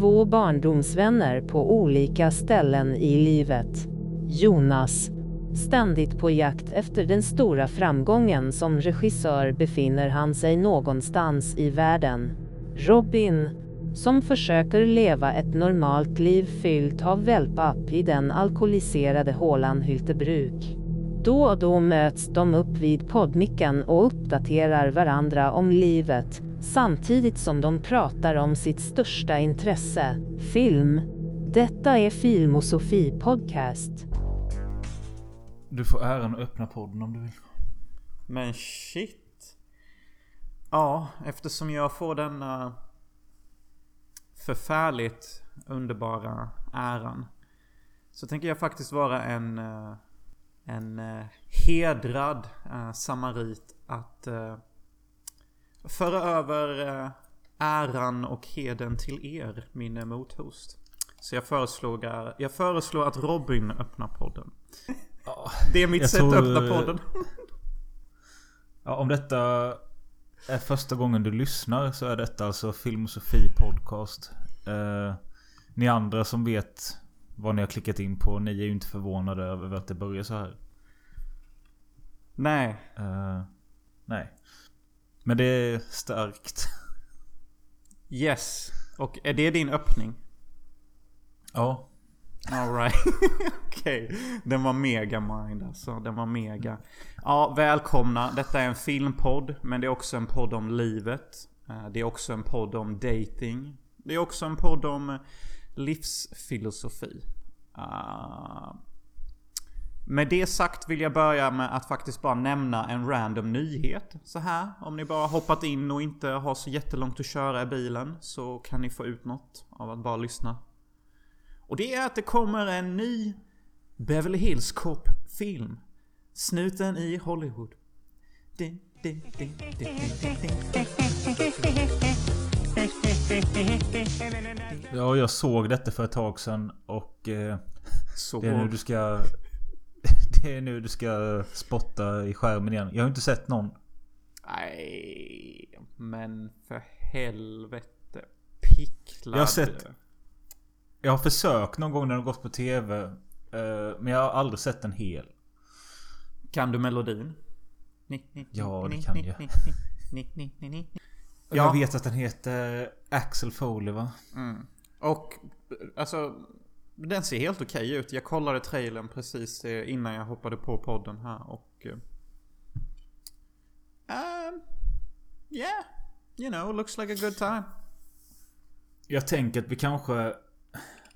två barndomsvänner på olika ställen i livet. Jonas, ständigt på jakt efter den stora framgången som regissör befinner han sig någonstans i världen. Robin, som försöker leva ett normalt liv fyllt av wellpapp i den alkoholiserade hålan Hyltebruk. Då och då möts de upp vid poddmicken och uppdaterar varandra om livet, samtidigt som de pratar om sitt största intresse, film. Detta är Filmosofi Podcast. Du får äran att öppna podden om du vill. Men shit. Ja, eftersom jag får denna förfärligt underbara äran. Så tänker jag faktiskt vara en, eh, en eh, hedrad eh, samarit att föra över äran och heden till er, min mothost. Så jag föreslår, jag föreslår att Robin öppnar podden. Det är mitt sätt tror... att öppna podden. Ja, om detta är första gången du lyssnar så är detta alltså Filmosofi Podcast. Eh, ni andra som vet vad ni har klickat in på, ni är ju inte förvånade över att det börjar så här. Nej. Eh, nej. Men det är starkt. Yes. Och är det din öppning? Ja. Alright. Okej. Okay. Den var mega mind alltså. Den var mega. Ja, välkomna. Detta är en filmpodd. Men det är också en podd om livet. Eh, det är också en podd om dating. Det är också en podd om livsfilosofi. Uh, med det sagt vill jag börja med att faktiskt bara nämna en random nyhet. Så här, om ni bara hoppat in och inte har så jättelångt att köra i bilen så kan ni få ut något av att bara lyssna. Och det är att det kommer en ny Beverly Hills Cop-film. Snuten i Hollywood. Ja, jag såg detta för ett tag sedan och eh, det är nu du ska... Det är nu du ska spotta i skärmen igen. Jag har inte sett någon. Nej, men för helvete. Picklad. Jag har sett... Jag har försökt någon gång när den gått på TV. Eh, men jag har aldrig sett den hel. Kan du melodin? Ja, det kan jag. Jag vet att den heter Axel Foley va? Mm. Och alltså Den ser helt okej okay ut. Jag kollade trailern precis eh, innan jag hoppade på podden här och... Uh, yeah. You know, looks like a good time. Jag tänker att vi kanske...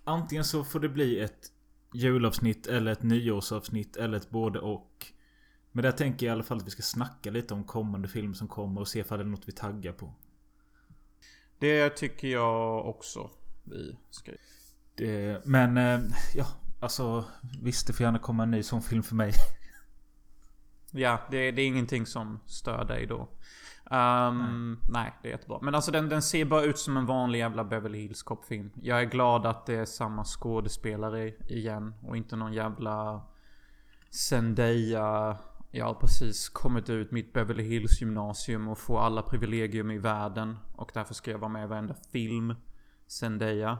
Antingen så får det bli ett julavsnitt eller ett nyårsavsnitt eller ett både och. Men där tänker jag i alla fall att vi ska snacka lite om kommande film som kommer och se ifall det är något vi taggar på. Det tycker jag också vi ska det, Men eh, ja, alltså visst det får gärna komma en ny sån film för mig. Ja, det, det är ingenting som stör dig då. Um, nej. nej. det är jättebra. Men alltså den, den ser bara ut som en vanlig jävla Beverly Hills Cop-film. Jag är glad att det är samma skådespelare igen. Och inte någon jävla Zendaya jag har precis kommit ut mitt Beverly Hills gymnasium och får alla privilegium i världen. Och därför ska jag vara med i varenda film. Zendaya.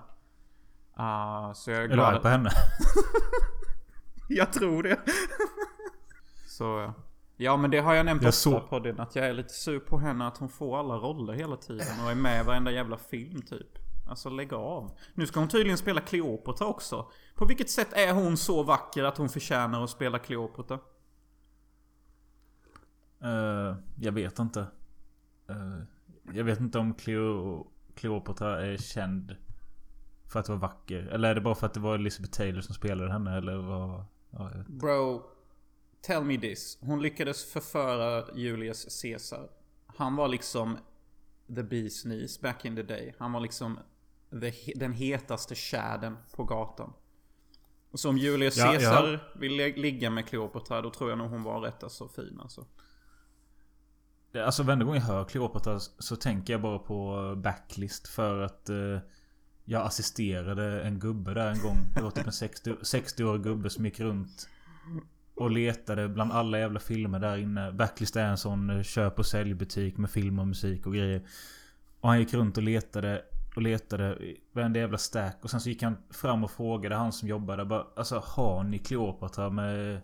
Uh, så jag är, glad. Du arg på henne? jag tror det. så ja men det har jag nämnt jag ofta så... på den. Att jag är lite sur på henne att hon får alla roller hela tiden. Och är med i varenda jävla film typ. Alltså lägg av. Nu ska hon tydligen spela Cleopatra också. På vilket sätt är hon så vacker att hon förtjänar att spela Cleopatra? Uh, jag vet inte. Uh, jag vet inte om Cleo, är känd för att vara vacker. Eller är det bara för att det var Elizabeth Taylor som spelade henne? Eller vad? Ja, Bro. Tell me this. Hon lyckades förföra Julius Caesar. Han var liksom the bee's knees back in the day. Han var liksom den hetaste tjäden på gatan. Så om Julius ja, Caesar ja. vill ligga med Cleopatra då tror jag nog hon var rätt så alltså, fin alltså. Alltså varenda gång jag hör Cleopatra så tänker jag bara på Backlist för att eh, jag assisterade en gubbe där en gång. Det var typ en 60, 60-årig gubbe som gick runt och letade bland alla jävla filmer där inne. Backlist är en eh, sån köp och säljbutik med film och musik och grejer. Och han gick runt och letade och letade varenda jävla stack. Och sen så gick han fram och frågade han som jobbade bara Alltså har ni Cleopatra med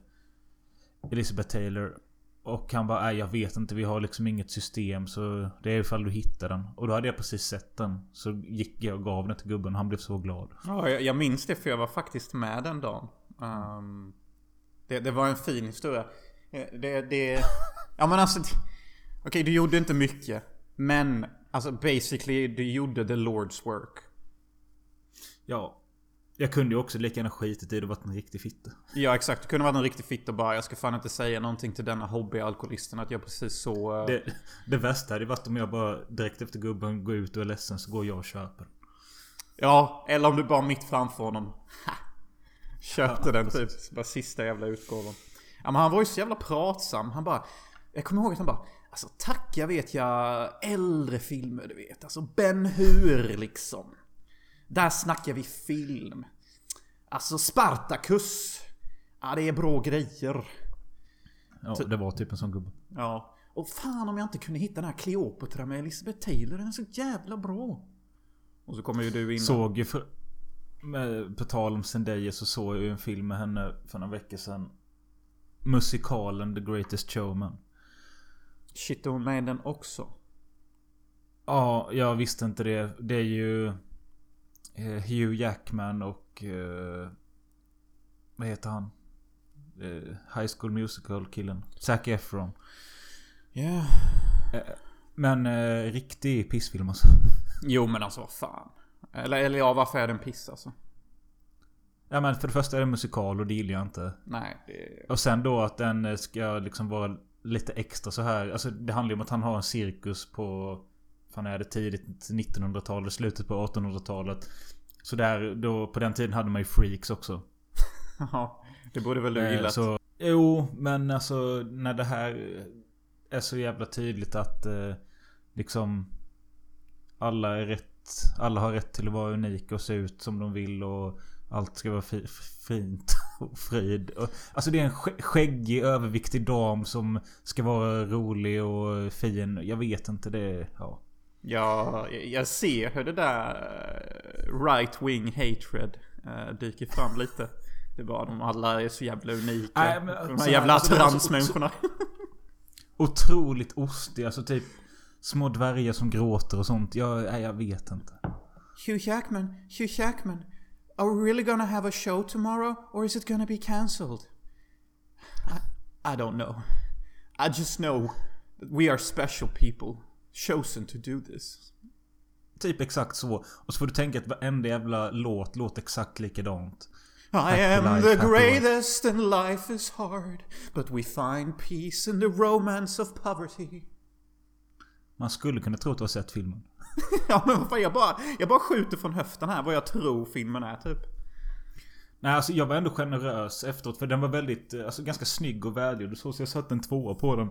Elizabeth Taylor? Och han bara jag vet inte vi har liksom inget system så det är ifall du hittar den. Och då hade jag precis sett den. Så gick jag och gav den till gubben och han blev så glad. Ja, jag, jag minns det för jag var faktiskt med den dagen. Um, det, det var en fin historia. Eh, Det, det... Ja men alltså... Okej, okay, du gjorde inte mycket. Men, alltså basically, du gjorde the Lord's work. Ja. Jag kunde ju också lika gärna skitit i det och varit en riktig fitta. Ja exakt, du kunde varit en riktig fitt och bara Jag ska fan inte säga någonting till denna hobbyalkoholisten att jag precis så... Uh... Det, det värsta hade varit om jag bara direkt efter gubben går ut och är ledsen så går jag och köper. Ja, eller om du bara mitt framför honom. Ha. Köpte ja, den typ. Bara sista jävla utgåvan. Ja men han var ju så jävla pratsam. Han bara... Jag kommer ihåg att han bara... Alltså tacka vet jag äldre filmer du vet. Alltså Ben Hur liksom. Där snackar vi film. Alltså Spartacus. Ja det är bra grejer. Ja det var typ en sån gubbe. Ja. Och fan om jag inte kunde hitta den här Cleopatra med Elizabeth Taylor. Den är så jävla bra. Och så kommer ju du in. Såg ju för... Med, på tal om Zendaya så såg jag ju en film med henne för några veckor sedan. Musikalen The Greatest Showman. Shit, är hon med i den också? Ja, jag visste inte det. Det är ju Hugh Jackman och... Eh, vad heter han? Eh, High School Musical killen. Zac Efron. Ja. Yeah. Men eh, riktig pissfilm alltså. Jo men alltså vad fan. Eller, eller ja, varför är den piss alltså? Ja men för det första är det musikal och det gillar jag inte. Nej. Det... Och sen då att den ska liksom vara lite extra så här. Alltså det handlar ju om att han har en cirkus på... Fan är det tidigt 1900-talet, slutet på 1800-talet. Så där, då på den tiden hade man ju freaks också. Ja, det borde väl du gillat? Så, jo, men alltså när det här är så jävla tydligt att eh, liksom alla är rätt alla har rätt till att vara unika och se ut som de vill och allt ska vara fi fint och frid. Alltså det är en skäggig överviktig dam som ska vara rolig och fin. Jag vet inte det. Ja. Ja, jag ser hur det där eh, right wing hatred uh, dyker fram lite. Det är bara de alla är så jävla unika. Nej, men, de här jävla alltså, transmänniskorna. Otroligt ostiga. Alltså typ små dvärgar som gråter och sånt. Jag, nej, jag vet inte. Hugh Jackman, Hugh Jackman. Are we really gonna have a show tomorrow? Or is it gonna be cancelled? I, I don't know. I just know that we are special people. Chosen to do this. Typ exakt så. Och så får du tänka att varenda jävla låt låter exakt likadant. I am life, the greatest and life is hard. But we find peace in the romance of poverty. Man skulle kunna tro att du har sett filmen. ja men vad jag bara, jag bara skjuter från höften här vad jag tror filmen är typ. Nej alltså jag var ändå generös efteråt för den var väldigt, eh, alltså ganska snygg och välgjord. Så, så jag satte en tvåa på den.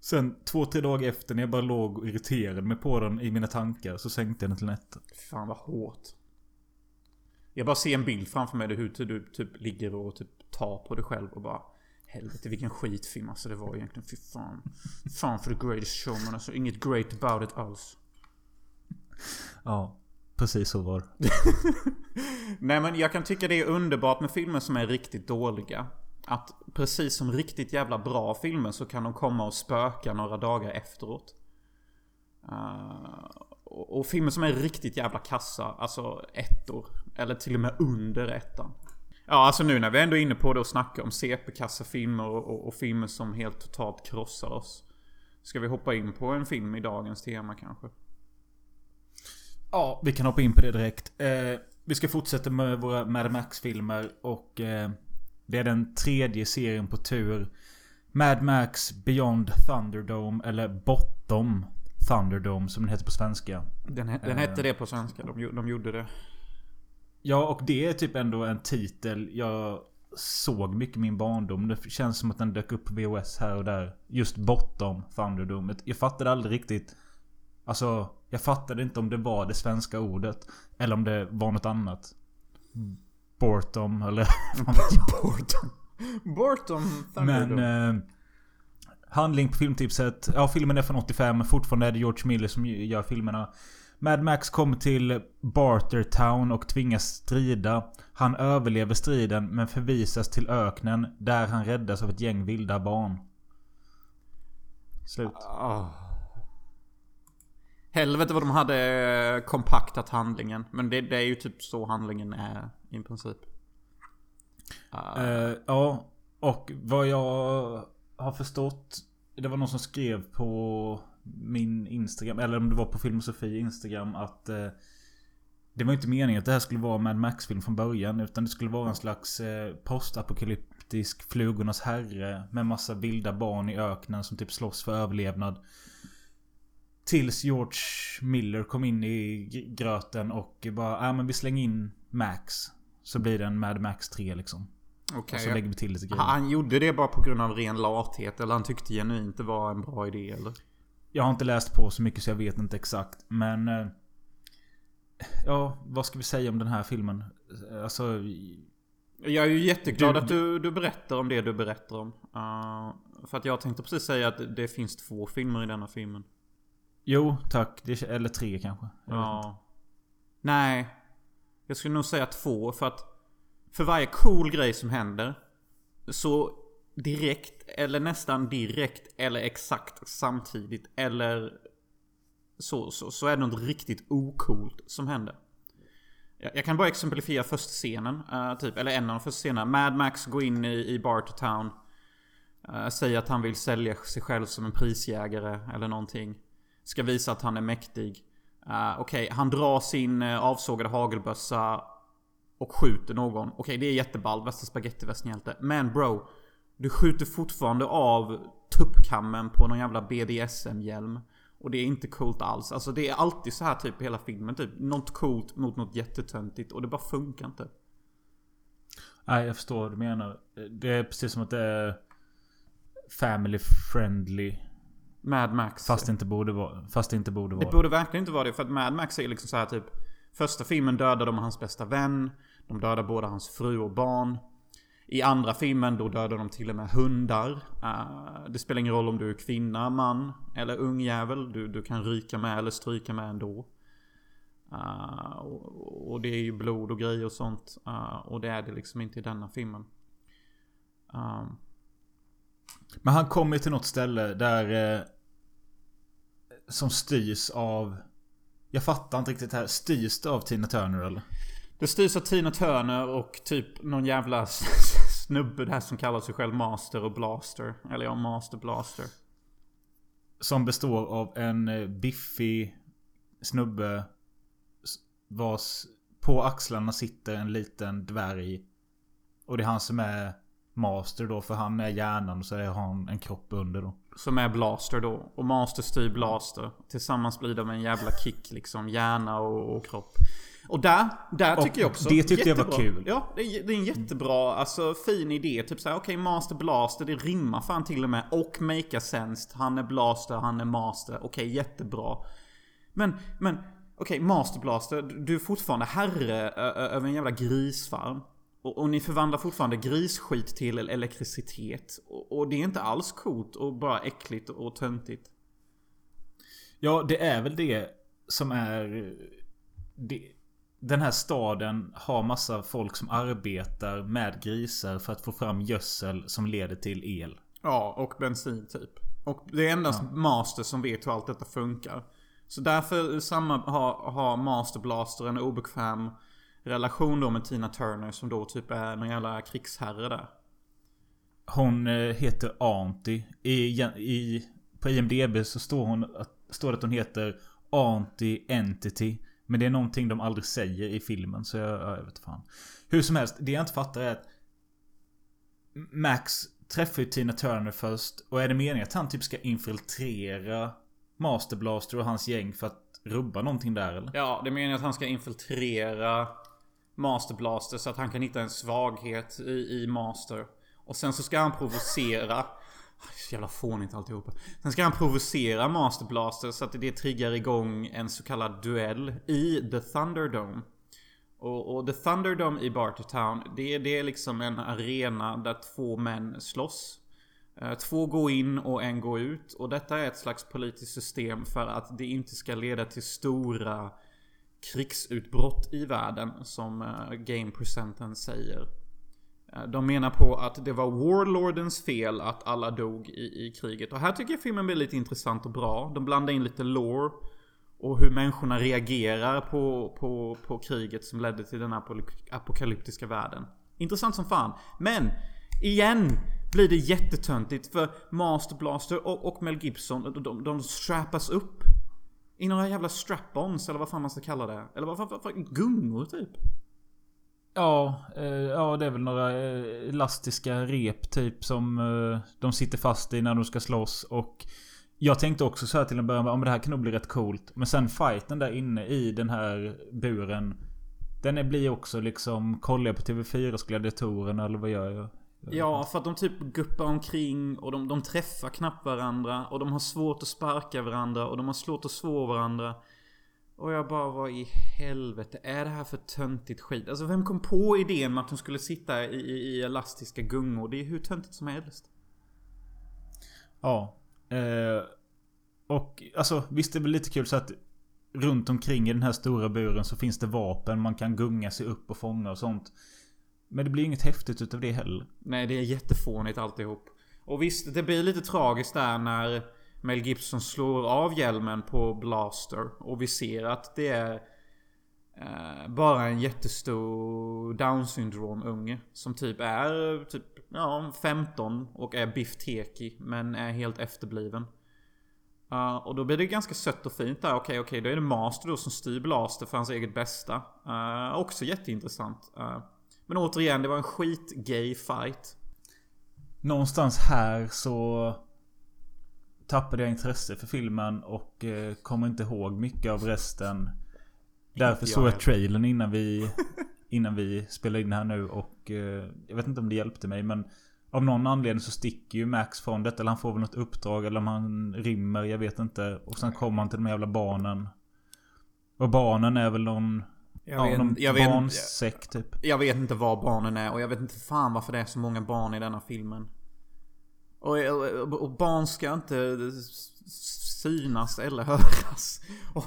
Sen två, tre dagar efter när jag bara låg och irriterade mig på den i mina tankar så sänkte jag den till etta. Fan vad hårt. Jag bara ser en bild framför mig hur du typ ligger och typ tar på dig själv och bara Helvete vilken skitfilm alltså det var egentligen. Fy fan. Fan för the greatest showman alltså. Inget great about it alls. Ja, precis så var Nej men jag kan tycka det är underbart med filmer som är riktigt dåliga. Att precis som riktigt jävla bra filmer så kan de komma och spöka några dagar efteråt. Uh, och, och filmer som är riktigt jävla kassa, alltså ettor. Eller till och med under ettan. Ja, alltså nu när vi ändå är inne på det och snackar om CP-kassa filmer och, och, och, filmer som helt totalt krossar oss. Ska vi hoppa in på en film i dagens tema kanske? Ja, vi kan hoppa in på det direkt. Eh, vi ska fortsätta med våra Mad Max-filmer och eh, det är den tredje serien på tur. Mad Max Beyond Thunderdome, eller Bottom Thunderdome som den heter på svenska. Den, den hette eh, det på svenska, de, de gjorde det. Ja, och det är typ ändå en titel jag såg mycket i min barndom. Det känns som att den dök upp på VHS här och där. Just Bottom Thunderdome. Jag fattade aldrig riktigt. Alltså, jag fattade inte om det var det svenska ordet. Eller om det var något annat. Bortom eller... Bortom. Bortom Thunderdome. Men... Eh, handling på filmtipset. Ja, filmen är från 85. Fortfarande är det George Miller som gör filmerna. Mad Max kommer till Bartertown och tvingas strida. Han överlever striden men förvisas till öknen där han räddas av ett gäng vilda barn. Slut. Ah. Helvete vad de hade kompaktat handlingen. Men det, det är ju typ så handlingen är i princip. Uh. Uh, ja, och vad jag har förstått. Det var någon som skrev på min Instagram, eller om det var på Film och Sofie Instagram att uh, det var inte meningen att det här skulle vara Mad Max-film från början. Utan det skulle vara en slags eh, postapokalyptisk Flugornas herre. Med massa vilda barn i öknen som typ slåss för överlevnad. Tills George Miller kom in i gröten och bara, ja men vi slänger in Max. Så blir det en Mad Max 3 liksom. Okej. Och så lägger vi till lite grejer. Han gjorde det bara på grund av ren lathet eller han tyckte genuint det var en bra idé eller? Jag har inte läst på så mycket så jag vet inte exakt. Men... eh, Ja, vad ska vi säga om den här filmen? Alltså... Jag är ju jätteglad Du- att du, du berättar om det du berättar om. Uh, för att jag tänkte precis säga att det finns två filmer i denna filmen. Jo, tack. Eller tre kanske. Jag. Ja. Nej. Jag skulle nog säga två för att för varje cool grej som händer så direkt eller nästan direkt eller exakt samtidigt eller så, så, så är det något riktigt ocoolt som händer. Jag, jag kan bara exemplifiera första scenen, uh, typ, eller en av de första scenerna. Mad Max går in i, i Bartertown. Uh, eh, säger att han vill sälja sig själv som en prisjägare eller någonting. Ska visa att han är mäktig. Uh, Okej, han drar sin eh, avsågade hagelbössa och skjuter någon. Okej, det är jätteball. Värsta spagettivästernhjälte. Men bro. Du skjuter fortfarande av tuppkammen på någon jävla BDSM-hjälm. Och det är inte coolt alls. Alltså det är alltid så här typ i hela filmen. Typ något coolt mot något jättetöntigt. Och det bara funkar inte. Nej, jag förstår vad du menar. Det är precis som att det är family friendly. Mad Max. Fast det inte borde vara. Fast det inte borde Det vara. borde verkligen inte vara det. För att Mad Max är liksom så här typ. Första filmen dödar de hans bästa vän. De dödar både hans fru och barn. I andra filmen då dödar de till och med hundar. Eh, det spelar ingen roll om du är kvinna, man eller ungjävel. Du, du kan ryka med eller stryka med ändå. Eh, och, och det är ju blod och grejer och sånt. Eh, och det är det liksom inte i denna filmen. Men han kommer till något ställe där... Som styrs av... Jag fattar inte riktigt det här. Styrs det av Tina Turner eller? Det styrs av Tina Turner och typ någon jävla snubbe där som kallar sig själv Master och Blaster. Eller ja, Master Blaster. Som består av en eh, biffig snubbe. Vars på axlarna sitter en liten dvärg. Och det är han som är master då. För han är hjärnan och så har han en kropp under då. Som är Blaster då. Och Master styr Blaster. Tillsammans blir de en jävla kick liksom. Hjärna och, och kropp. Och där, där Och tycker jag också. det tyckte jag var jättebra. kul. Ja, det är, det är en jättebra, alltså fin idé. Typ såhär, okej Master Blaster, det rimmar fan till och med. Och make sense. Han är Blaster, han är Master. Okej, jättebra. Men, men, okej Master Blaster, du är fortfarande herre över en jävla grisfarm. Och, och ni förvandlar fortfarande grisskit till elektricitet. Och, och det är inte alls coolt och bara äckligt och töntigt. Ja, det är väl det som är... Det, den här staden har massa folk som arbetar med grisar för att få fram gödsel som leder till el. Ja, och bensin typ. Och det är endast Master som vet hur allt detta funkar. Så därför samma, har, har Master Blaster en obekväm relation då med Tina Turner som då typ är någon jävla krigsherre där. Hon eh, heter Auntie. I, i, på IMDB så står, hon, står det att hon heter Auntie Entity. Men det är någonting de aldrig säger i filmen så jag, ja, jag vet fan. Hur som helst, det jag inte fattar är att Max träffar ju Tina Turner först. Och är det meningen att han typ ska infiltrera Master Blaster och hans gäng för att rubba någonting där eller? Ja, det menar att han ska infiltrera Master Blaster så att han kan hitta en svaghet i, i Master. Och sen så ska han provocera Så jävla fånigt alltihopa. Sen ska han provocera Master Blaster så att det triggar igång en så kallad duell i The Thunderdome. Och, och The Thunderdome i Bartertown, det, det är liksom en arena där två män slåss. Eh, två går in och en går ut. Och detta är ett slags politiskt system för att det inte ska leda till stora krigsutbrott i världen som eh, Game Presenten säger. Eh, de menar på att det var Warlordens fel att alla dog i, i kriget. Och här tycker jag filmen blir lite intressant och bra. De blandar in lite lore. Och hur människorna reagerar på, på, på kriget som ledde till den apokalyptiska världen. Intressant som fan. Men, igen blir det jättetöntigt för Master Blaster och, och Mel Gibson, de, de, de strappas upp. I några jävla strap-ons eller vad fan man ska kalla det. Eller vad fan, vad gungor typ. Ja, eh, ja det är väl några eh, elastiska rep typ som eh, de sitter fast i när de ska slåss. Och jag tänkte också så här till en början, om det här kan nog bli rätt coolt. Men sen fighten där inne i den här buren. Den blir också liksom, kollar jag på TV4s gladiatorerna eller vad gör jag? Ja, för att de typ guppar omkring och de, de träffar knappt varandra. Och de har svårt att sparka varandra och de har svårt att slå varandra. Och jag bara, vad i helvete är det här för töntigt skit? Alltså vem kom på idén med att de skulle sitta i, i, i elastiska gungor? Det är hur töntigt som helst. Ja. Eh, och alltså visst det är väl lite kul så att runt omkring i den här stora buren så finns det vapen man kan gunga sig upp och fånga och sånt. Men det blir inget häftigt utav det heller. Nej, det är jättefånigt alltihop. Och visst, det blir lite tragiskt där när Mel Gibson slår av hjälmen på Blaster. Och vi ser att det är eh, bara en jättestor down syndrom unge. Som typ är typ ja, 15 och är bifteki men är helt efterbliven. Uh, och då blir det ganska sött och fint där. Okej, okej, då är det Master då som styr Blaster för hans eget bästa. Uh, också jätteintressant. Uh, men återigen, det var en skit-gay fight. Någonstans här så tappade jag intresse för filmen och eh, kommer inte ihåg mycket av resten. Därför såg jag trailern innan vi, innan vi spelade in här nu och eh, jag vet inte om det hjälpte mig men av någon anledning så sticker ju Max från detta. Eller han får väl något uppdrag eller om han rymmer, jag vet inte. Och sen kommer han till de jävla barnen. Och barnen är väl någon... Jag ja, vet- någon jag vet- barnsäck typ. Jag vet inte var barnen är och jag vet inte fan varför det är så många barn i denna filmen. Och, och, och barn ska inte synas eller höras. Och,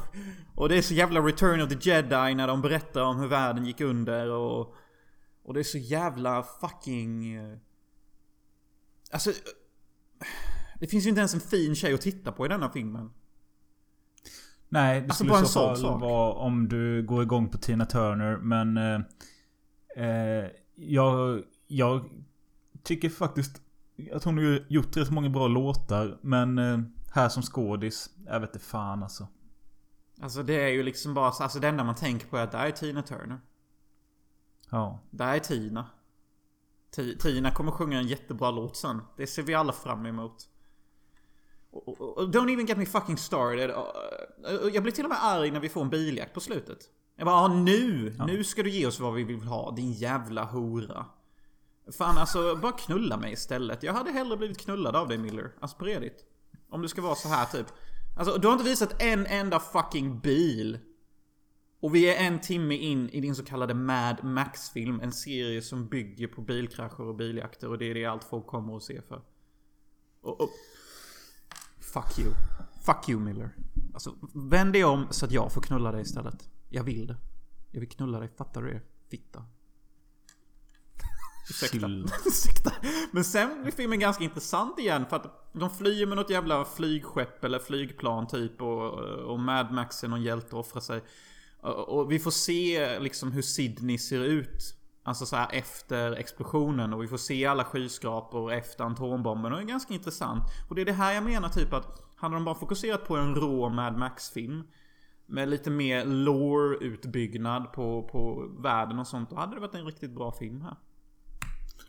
och det är så jävla Return of the Jedi när de berättar om hur världen gick under och... Och det är så jävla fucking... eh, Alltså... Det finns ju inte ens en fin tjej att titta på i denna filmen. Nej, det Alltså, skulle bara i så fall sak. vara om du går igång på Tina Turner. Men... Eh, eh, jag, jag tycker faktiskt att hon har gjort rätt många bra låtar. Men eh, här som skådis, jag vet inte fan alltså. Alltså det är ju liksom bara... Alltså det enda man tänker på är att det är Tina Turner. Ja. Där är Tina. Ti- Tina kommer sjunga en jättebra låt sen. Det ser vi alla fram emot. Don't even get me fucking started. Jag blir till och med arg när vi får en biljakt på slutet. Jag bara, ah, nu! Ja. Nu ska du ge oss vad vi vill ha, din jävla hora. Fan alltså, bara knulla mig istället. Jag hade hellre blivit knullad av dig Miller. Alltså på redigt. Om det ska vara så här typ. Alltså, du har inte visat en enda fucking bil. Och vi är en timme in i din så kallade Mad Max-film. En serie som bygger på bilkrascher och biljakter. Och det är det allt folk kommer att se för. Och, och, fuck you. Fuck you Miller. Alltså, vänd dig om så att jag får knulla dig istället. Jag vill det. Jag vill knulla dig, fattar du det? Fitta. Ursäkta. Ursäkta. Men sen blir filmen ganska intressant igen för att de flyr med något jävla flygskepp eller flygplan typ och, och Mad Max är någon hjälte och offrar sig. Och vi får se liksom hur Sydney ser ut. Alltså så här efter explosionen och vi får se alla skyskrapor efter atombomben och det är ganska intressant. Och det är det här jag menar typ att hade de bara fokuserat på en rå Mad Max-film med lite mer lore-utbyggnad på, på världen och sånt. Då hade det varit en riktigt bra film här.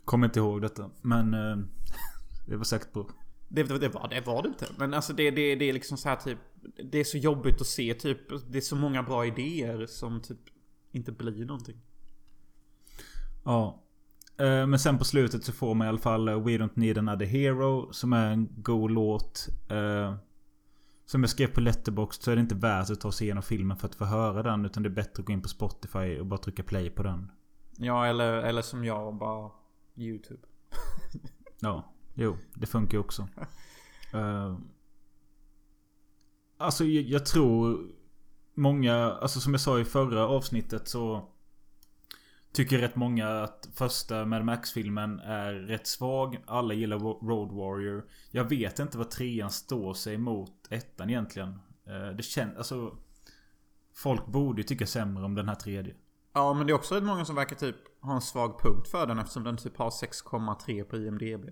Kommer inte ihåg detta. Men... Eh, det var säkert på. Det, det, det, var, det var det inte. Men alltså det, det, det är liksom så här typ... Det är så jobbigt att se typ. Det är så många bra idéer som typ inte blir någonting. Ja. Eh, Men sen på slutet så får man i alla fall eh, We Don't Need Another Hero. Som är en god låt. Eh, Som jag skrev på Letterboxd så är det inte värt att ta sig igenom filmen för att få höra den. Utan det är bättre att gå in på Spotify och bara trycka play på den. Ja, eller, eller som jag bara... YouTube. Ja. Jo, det funkar ju också. uh, alltså jag, jag, tror många, alltså som jag sa i förra avsnittet så Tycker rätt många att första Mad Max-filmen är rätt svag. Alla gillar Road Warrior. Jag vet inte vad trean står sig mot ettan egentligen. Uh, det känns, alltså Folk borde ju tycka sämre om den här tredje. Ja, men det är också rätt många som verkar typ ha en svag punkt för den eftersom den typ har 6,3 på IMDB.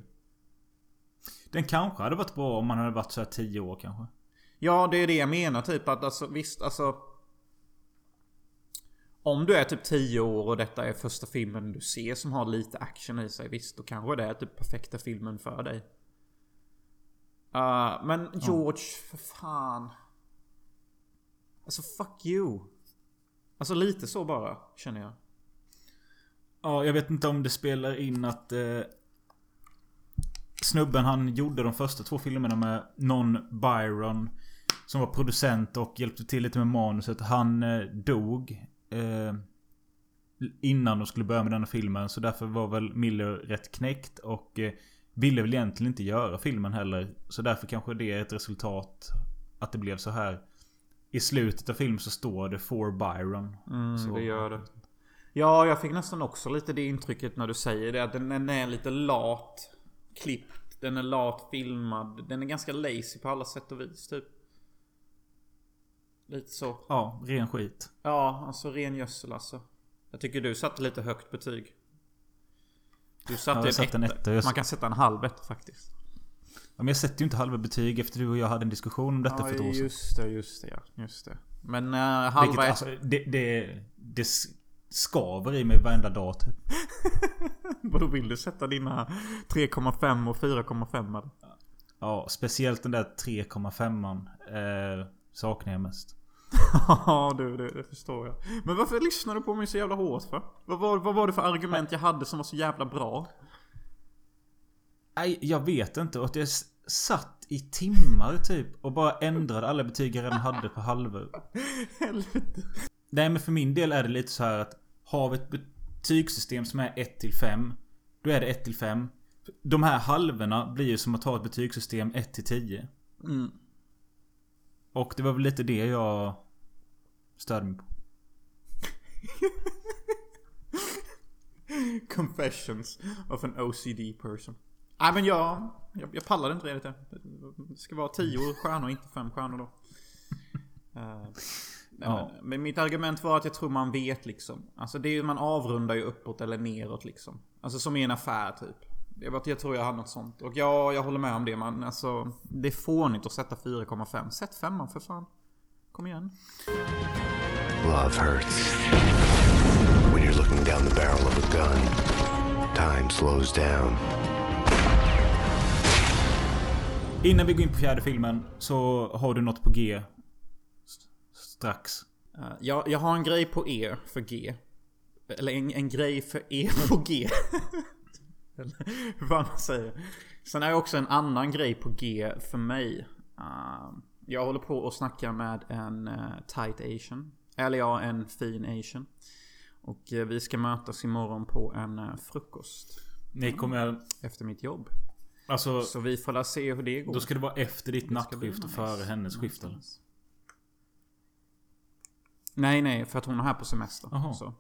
Den kanske hade varit bra om man hade varit så här 10 år kanske. Ja, det är det jag menar typ att alltså visst alltså. Om du är typ 10 år och detta är första filmen du ser som har lite action i sig. Visst, då kanske det är typ perfekta filmen för dig. Uh, men George, ja. för fan. Alltså fuck you. Alltså lite så bara, känner jag. Ja, jag vet inte om det spelar in att eh, Snubben han gjorde de första två filmerna med Non Byron Som var producent och hjälpte till lite med manuset. Han eh, dog eh, Innan de skulle börja med denna filmen. Så därför var väl Miller rätt knäckt och eh, Ville väl egentligen inte göra filmen heller. Så därför kanske det är ett resultat Att det blev så här i slutet av filmen så står det For Byron. Mm, så. det gör det. Ja, jag fick nästan också lite det intrycket när du säger det. Att den är lite lat klippt. Den är lat filmad. Den är ganska lazy på alla sätt och vis typ. Lite så. Ja, ren skit. Ja, alltså ren gödsel alltså. Jag tycker du satte lite högt betyg. Du satte ja, en, etta. en etta. Man kan sätta en halv etta faktiskt. Ja, men jag sätter ju inte halva betyg efter du och jag hade en diskussion om detta ja, för ett år sedan. just det, just det, ja. Just det. Men uh, halva... Vilket, alltså, det, det, det skaver i mig varenda dag typ. Vadå vill du sätta dina 3,5 och 4,5 eller? Ja, speciellt den där 3,5an eh, saknar jag mest. Ja du, det, det, förstår jag. Men varför lyssnar du på mig så jävla hårt för? Vad var, vad var det för argument jag hade som var så jävla bra? Nej, jag vet inte. Och jag satt i timmar typ och bara ändrade alla betyg jag redan hade på halvor. Helvete. Nej men för min del är det lite så här att har vi ett betygssystem som är 1 till 5 Då är det 1 till 5 De här halvorna blir ju som att ha ett betygssystem 1 till 10 mm. Och det var väl lite det jag störde mig på. Confessions of an OCD person. Nej men jag, jag, jag pallar inte riktigt det. ska vara 10 stjärnor, inte 5 stjärnor då. uh, ja. men, men, mitt argument var att jag tror man vet liksom. Alltså det är man avrundar ju uppåt eller neråt liksom. Alltså som i en affär typ. Jag, vet, jag tror jag hade något sånt. Och ja, jag håller med om det. Man, alltså, det är fånigt att sätta 4,5. Sätt 5 för fan. Kom igen. Love hurts. When you're looking down the barrel of a gun. Time slows down. Innan vi går in på fjärde filmen så har du något på G. Strax. Uh, jag, jag har en grej på E för G. Eller en, en grej för E på G. Hur fan man säger. Sen är det också en annan grej på G för mig. Uh, jag håller på att snacka med en uh, tight asian. Eller ja, en fin asian. Och uh, vi ska mötas imorgon på en uh, frukost. Ni kommer... Efter mitt jobb. Alltså, så vi får se hur det går. Då ska det vara efter ditt nattskift och före hennes skift eller? Nej, nej. För att hon är här på semester. Så.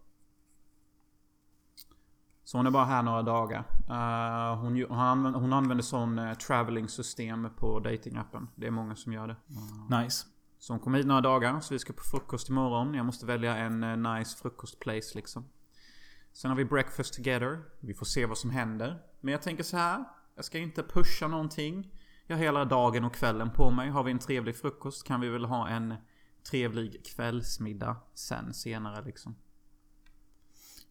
Så hon är bara här några dagar. Uh, hon, hon, använder, hon använder sån uh, traveling system på datingappen. Det är många som gör det. Uh, nice. Så hon kommer hit några dagar. Så vi ska på frukost imorgon. Jag måste välja en uh, nice frukostplace liksom. Sen har vi breakfast together. Vi får se vad som händer. Men jag tänker så här. Jag ska inte pusha någonting. Jag har hela dagen och kvällen på mig. Har vi en trevlig frukost kan vi väl ha en trevlig kvällsmiddag sen senare liksom.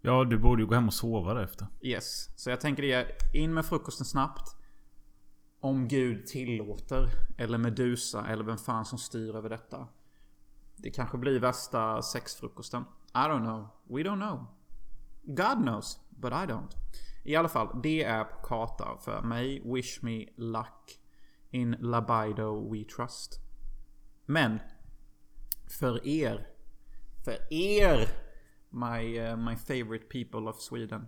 Ja, du borde ju gå hem och sova därefter. Yes. Så jag tänker det. In med frukosten snabbt. Om Gud tillåter. Eller Medusa. Eller vem fan som styr över detta. Det kanske blir värsta sexfrukosten. I don't know. We don't know. God knows. But I don't. I alla fall, det är på karta för mig. Wish me luck. In Labido we trust. Men. För er. För er. My, uh, my favorite people of Sweden.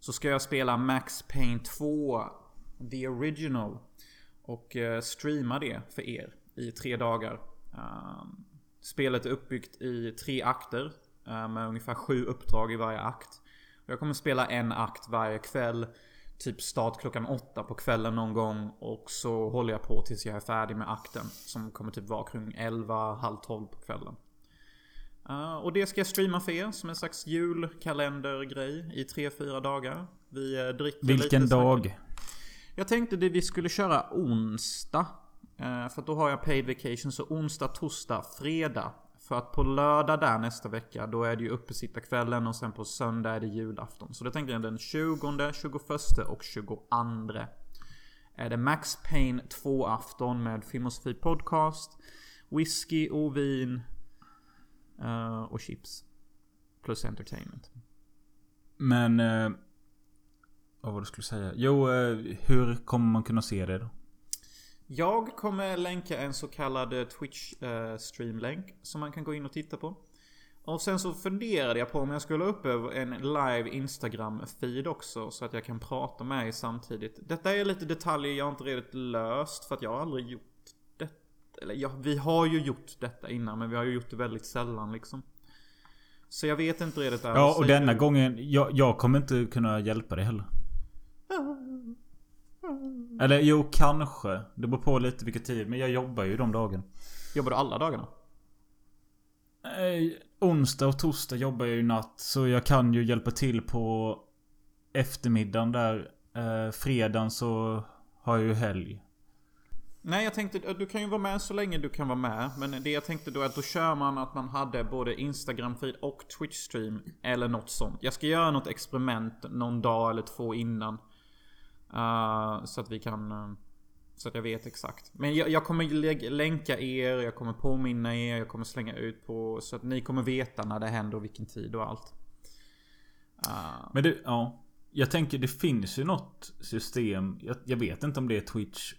Så ska jag spela Max Payne 2. The Original. Och uh, streama det för er i tre dagar. Um, spelet är uppbyggt i tre akter. Uh, med ungefär sju uppdrag i varje akt. Jag kommer spela en akt varje kväll. Typ start klockan åtta på kvällen någon gång. Och så håller jag på tills jag är färdig med akten. Som kommer typ vara kring 11, halv 12 på kvällen. Uh, och det ska jag streama för er som en slags julkalendergrej i 3-4 dagar. Vi uh, dricker Vilken lite dag? Snack. Jag tänkte att vi skulle köra onsdag. Uh, för då har jag paid vacation. Så onsdag, torsdag, fredag. För att på lördag där nästa vecka, då är det ju uppesittarkvällen och sen på söndag är det julafton. Så det tänkte jag den 20, 21 och 22 är det Max Payne 2-afton med Film och Sofie Podcast. Whisky och vin. Uh, och chips. Plus entertainment. Men... Eh, vad var det skulle säga? Jo, eh, hur kommer man kunna se det då? Jag kommer länka en så kallad eh, Twitch eh, streamlänk som man kan gå in och titta på. Och sen så funderade jag på om jag skulle upp en live Instagram-feed också så att jag kan prata med er samtidigt. Detta är lite detaljer jag inte redigt löst för att jag har aldrig gjort. Eller ja, vi har ju gjort detta innan men vi har ju gjort det väldigt sällan liksom. Så jag vet inte redigt. Ja, och denna gången... Jag, jag kommer inte kunna hjälpa dig heller. Eller jo, kanske. Det beror på lite vilken tid. Men jag jobbar ju de dagarna. Jobbar du alla dagarna? Eh, onsdag och torsdag jobbar jag ju natt. Så jag kan ju hjälpa till på eftermiddagen där. Eh, fredagen så har jag ju helg. Nej, jag tänkte att du kan ju vara med så länge du kan vara med. Men det jag tänkte då är att då kör man att man hade både Instagram-feed och Twitch-stream. Eller något sånt. Jag ska göra något experiment någon dag eller två innan. Uh, så att vi kan... Uh, så att jag vet exakt. Men jag, jag kommer länka er, jag kommer påminna er, jag kommer slänga ut på... Så att ni kommer veta när det händer och vilken tid och allt. Uh. Men du, ja. Jag tänker det finns ju något system. Jag, jag, vet inte om det är Twitch.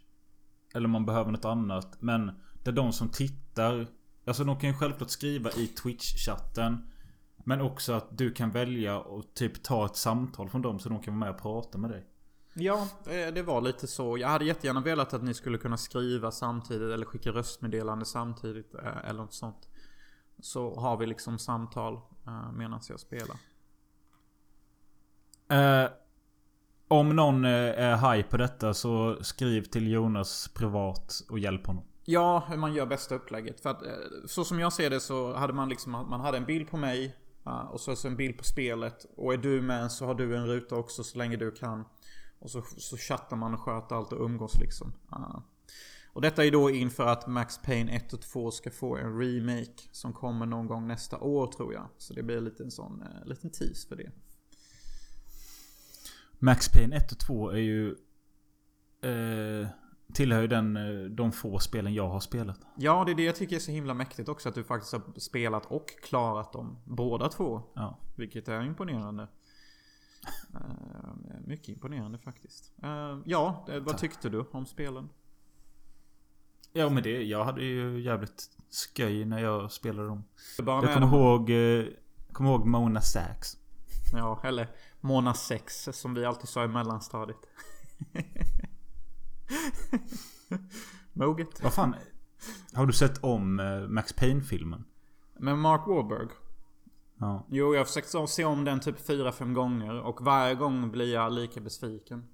Eller man behöver något annat. Men där de som tittar. Alltså de kan ju självklart skriva i Twitch-chatten. Men också att du kan välja och typ ta ett samtal från dem så de kan vara med och prata med dig. Ja, det var lite så. Jag hade jättegärna velat att ni skulle kunna skriva samtidigt eller skicka röstmeddelande samtidigt eh, eller något sånt. Så har vi liksom samtal eh, medan jag spelar. Eh, om någon eh, är high på detta så skriv till Jonas privat och hjälp honom. Ja, hur man gör bästa upplägget. För att eh, så som jag ser det så hade man liksom, man hade en bild på mig. Eh, och så en bild på spelet. Och är du med så har du en ruta också så länge du kan. Och så, så chattar man och sköter allt och umgås liksom. Och detta är då inför att Max Payne 1 och 2 ska få en remake. Som kommer någon gång nästa år tror jag. Så det blir lite en sån liten tease för det. Max Payne 1 och 2 är ju... Uh, tillhör ju den, de få spelen jag har spelat. Ja, det är det jag tycker är så himla mäktigt också. Att du faktiskt har spelat och klarat dem. Båda två. Ja. Vilket är imponerande. Uh, mycket imponerande faktiskt. Uh, ja, vad Tack. tyckte du om spelen? Ja men det, jag hade ju jävligt sköj när jag spelade dem. Jag kommer ihåg, eh, kommer ihåg Mona Sax. Ja, eller Mona 6 som vi alltid sa i mellanstadiet. Moget. Vad fan? Har du sett om Max Payne-filmen? Med Mark Wahlberg? Ja. Jo, jag har försökt se om den typ 4-5 gånger och varje gång blir jag lika besviken.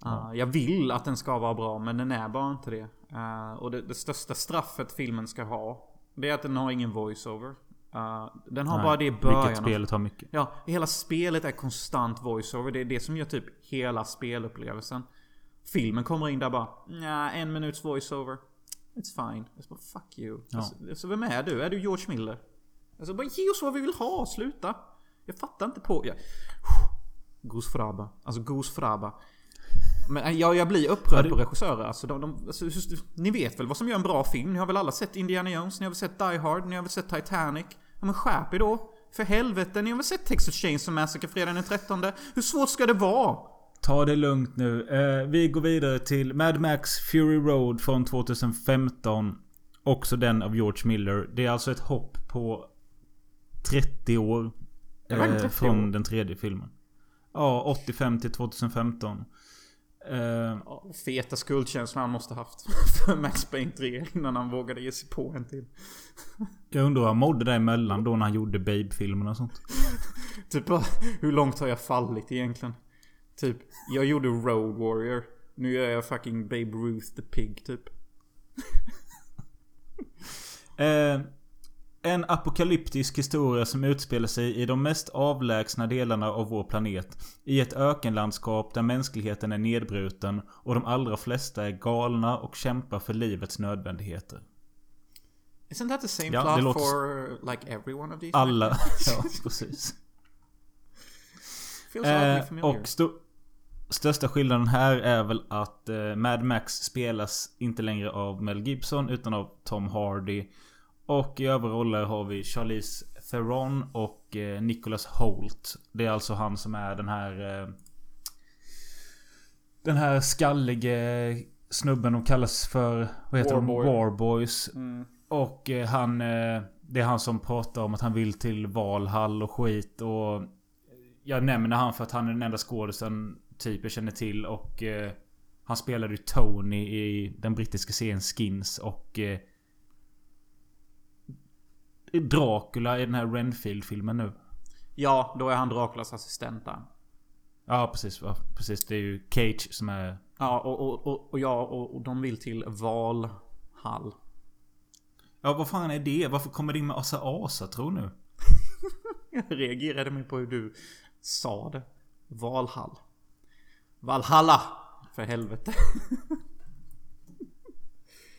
Ja. Uh, jag vill att den ska vara bra men den är bara inte det. Uh, och det, det, största straffet filmen ska ha Det är att den har ingen voiceover. Uh, den har Nej, bara det i början. Vilket spelet har mycket. Ja, hela spelet är konstant voiceover. Det är det som gör typ hela spelupplevelsen. Filmen kommer in där bara Nja, en minuts voiceover. It's fine. Jag bara, fuck you. Ja. Så, så vem är du? Är du George Miller? Alltså bara ge oss vad vi vill ha, sluta. Jag fattar inte på... Jag... Goose Fraba. Alltså Goose Fraba. Men äh, ja, jag blir upprörd på regissörer. Alltså, de, de, alltså, ni vet väl vad som gör en bra film? Ni har väl alla sett Indiana Jones? Ni har väl sett Die Hard? Ni har väl sett Titanic? Ja men skärp er då. För helvete, ni har väl sett Texas Chainsaw Massacre fredagen den 13? Hur svårt ska det vara? Ta det lugnt nu. Eh, vi går vidare till Mad Max Fury Road från 2015. Också den av George Miller. Det är alltså ett hopp på 30 år. Eh, 30 från den tredje filmen. Ja, 85 till 2015. Ja, Feta skuldkänslor han måste haft för Max Payne 3 innan han vågade ge sig på en till. jag undrar hur han mådde däremellan då när han gjorde Babe-filmerna och sånt. Typ hur långt har jag fallit egentligen? Typ, jag gjorde Road Warrior. Nu gör jag fucking Babe Ruth the Pig typ. Eh, en apokalyptisk historia som utspelar sig i de mest avlägsna delarna av vår planet. I ett ökenlandskap där mänskligheten är nedbruten och de allra flesta är galna och kämpar för livets nödvändigheter. Isn't that the same Ja, plot låter- for like every one of these? Alla... Ja, precis. Feels Eh, och sto- största skillnaden här är väl att eh, Mad Max spelas inte längre av Mel Gibson utan av Tom Hardy. Och i övriga roller har vi Charlize Theron och eh, Nicholas Holt. Det är alltså han som är den här... Eh, den här skallige snubben de kallas för... Vad heter Warboy. de? Warboys. Mm. Och eh, han... Det är han som pratar om att han vill till Valhall och skit och... Jag nämner han för att han är den enda skådisen typ jag känner till och... Han spelade ju Tony i den brittiska serien Skins och... Dracula i den här Renfield-filmen nu. Ja, då är han Draculas assistent där. Ja precis, ja, precis. Det är ju Cage som är... Ja, och, och, och, och ja, och, och de vill till Valhall. Ja vad fan är det? Varför kommer det in med Asa Asa tro nu? Jag reagerade mig på hur du sa det. Valhall. Valhalla! För helvete.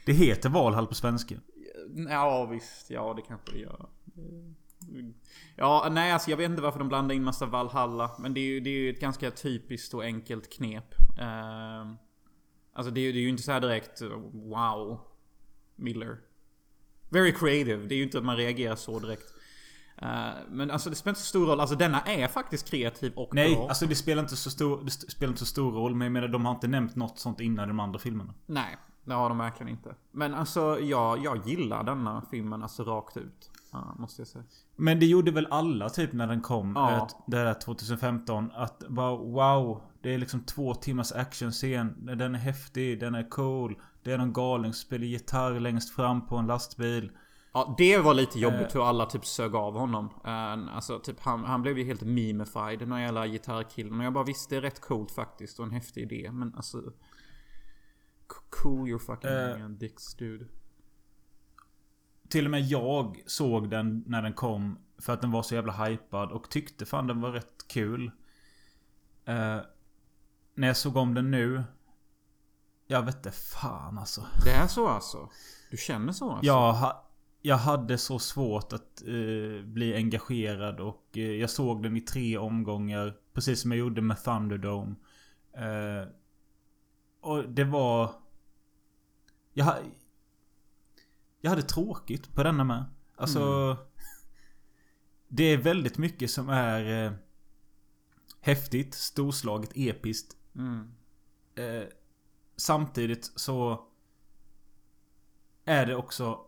Det heter Valhall på svenska. Ja visst, ja det kanske det gör. Ja, nej alltså jag vet inte varför de blandar in massa Valhalla. Men det är ju, det är ju ett ganska typiskt och enkelt knep. Uh, alltså det är, det är ju inte så här direkt wow. Miller. Very creative. Det är ju inte att man reagerar så direkt. Eh, men alltså det spelar inte så stor roll. Alltså denna är faktiskt kreativ och Nej, bra. alltså det spelar inte så stor, det spelar inte så stor roll. Men jag menar de har inte nämnt något sånt innan i de andra filmerna. Nej, det har de verkligen inte. Men alltså jag, jag gillar denna filmen alltså rakt ut. Ja, måste jag säga. Men det gjorde väl alla typ när den kom. Ja. Det där 2015. Att bara wow. Det är liksom två timmars actionscen. Den är häftig, den är cool. Det är någon galning som spelar gitarr längst fram på en lastbil. Ja, det var lite jobbigt Eh. hur alla typ sög av honom. Eh, alltså typ han, han blev ju helt memified, den här jävla gitarrkillen. Och jag bara visst det är rätt coolt faktiskt och en häftig idé. Men alltså... Cool your fucking Eh. dicks dude. Till och med jag såg den när den kom. För att den var så jävla hypad. Och tyckte fan den var rätt kul. Eh, när jag såg om den nu. Jag vet inte fan alltså. Det är så alltså? Du känner så alltså? Jag, ha, jag hade så svårt att eh, bli engagerad och eh, jag såg den i tre omgångar. Precis som jag gjorde med Thunderdome. Och det var... Jag, jag hade tråkigt på denna med. Alltså... Det är väldigt mycket som är eh, häftigt, storslaget, episkt. Mm. Eh, samtidigt så är det också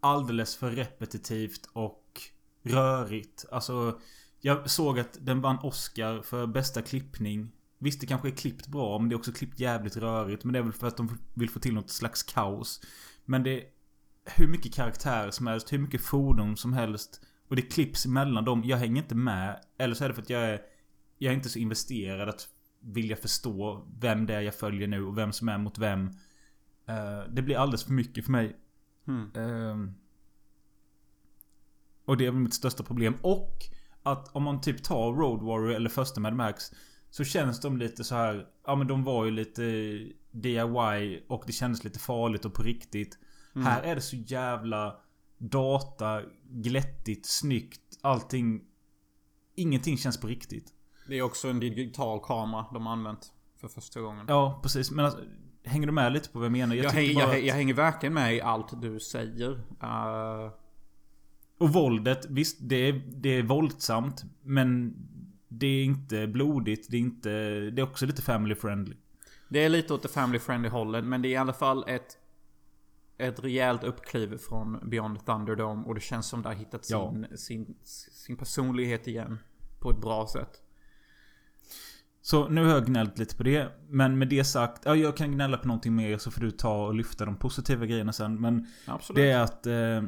alldeles för repetitivt och rörigt. Alltså, jag såg att den vann Oscar för bästa klippning. Visst, det kanske är klippt bra, men det är också klippt jävligt rörigt. Men det är väl för att de vill få till något slags kaos. Men det är hur mycket karaktär som helst, hur mycket fordon som helst. Och det klipps emellan dem. Jag hänger inte med. Eller så är det för att jag är... Jag är inte så investerad att vilja förstå vem det är jag följer nu och vem som är mot vem. Eh, det blir alldeles för mycket för mig. Mm. Ehm, och det är väl mitt största problem. Och att om man typ tar Road Warrior eller första Mad Max. Så känns de lite så här. Ja men de var ju lite DIY och det kändes lite farligt och på riktigt. Mm. Här är det så jävla data, glättigt, snyggt. Allting. Ingenting känns på riktigt. Det är också en digital kamera de har använt. För första gången. Ja precis. Men alltså, hänger du med lite på vad jag menar? Jag, tycker häng, jag, att- jag hänger verkligen med i allt du säger. Eh, Och våldet, visst det är, det är våldsamt. Men det är inte blodigt. Det är inte... Det är också lite family friendly. det är lite åt det family friendly hållet. Men det är i alla fall ett... Ett rejält uppkliv från Beyond Thunderdome. Och det känns som det har hittat sin, Ja. sin, sin personlighet igen. På ett bra sätt. Så nu har jag gnällt lite på det. Men med det sagt, ja jag kan gnälla på någonting mer så får du ta och lyfta de positiva grejerna sen. Men Absolut. det är att eh,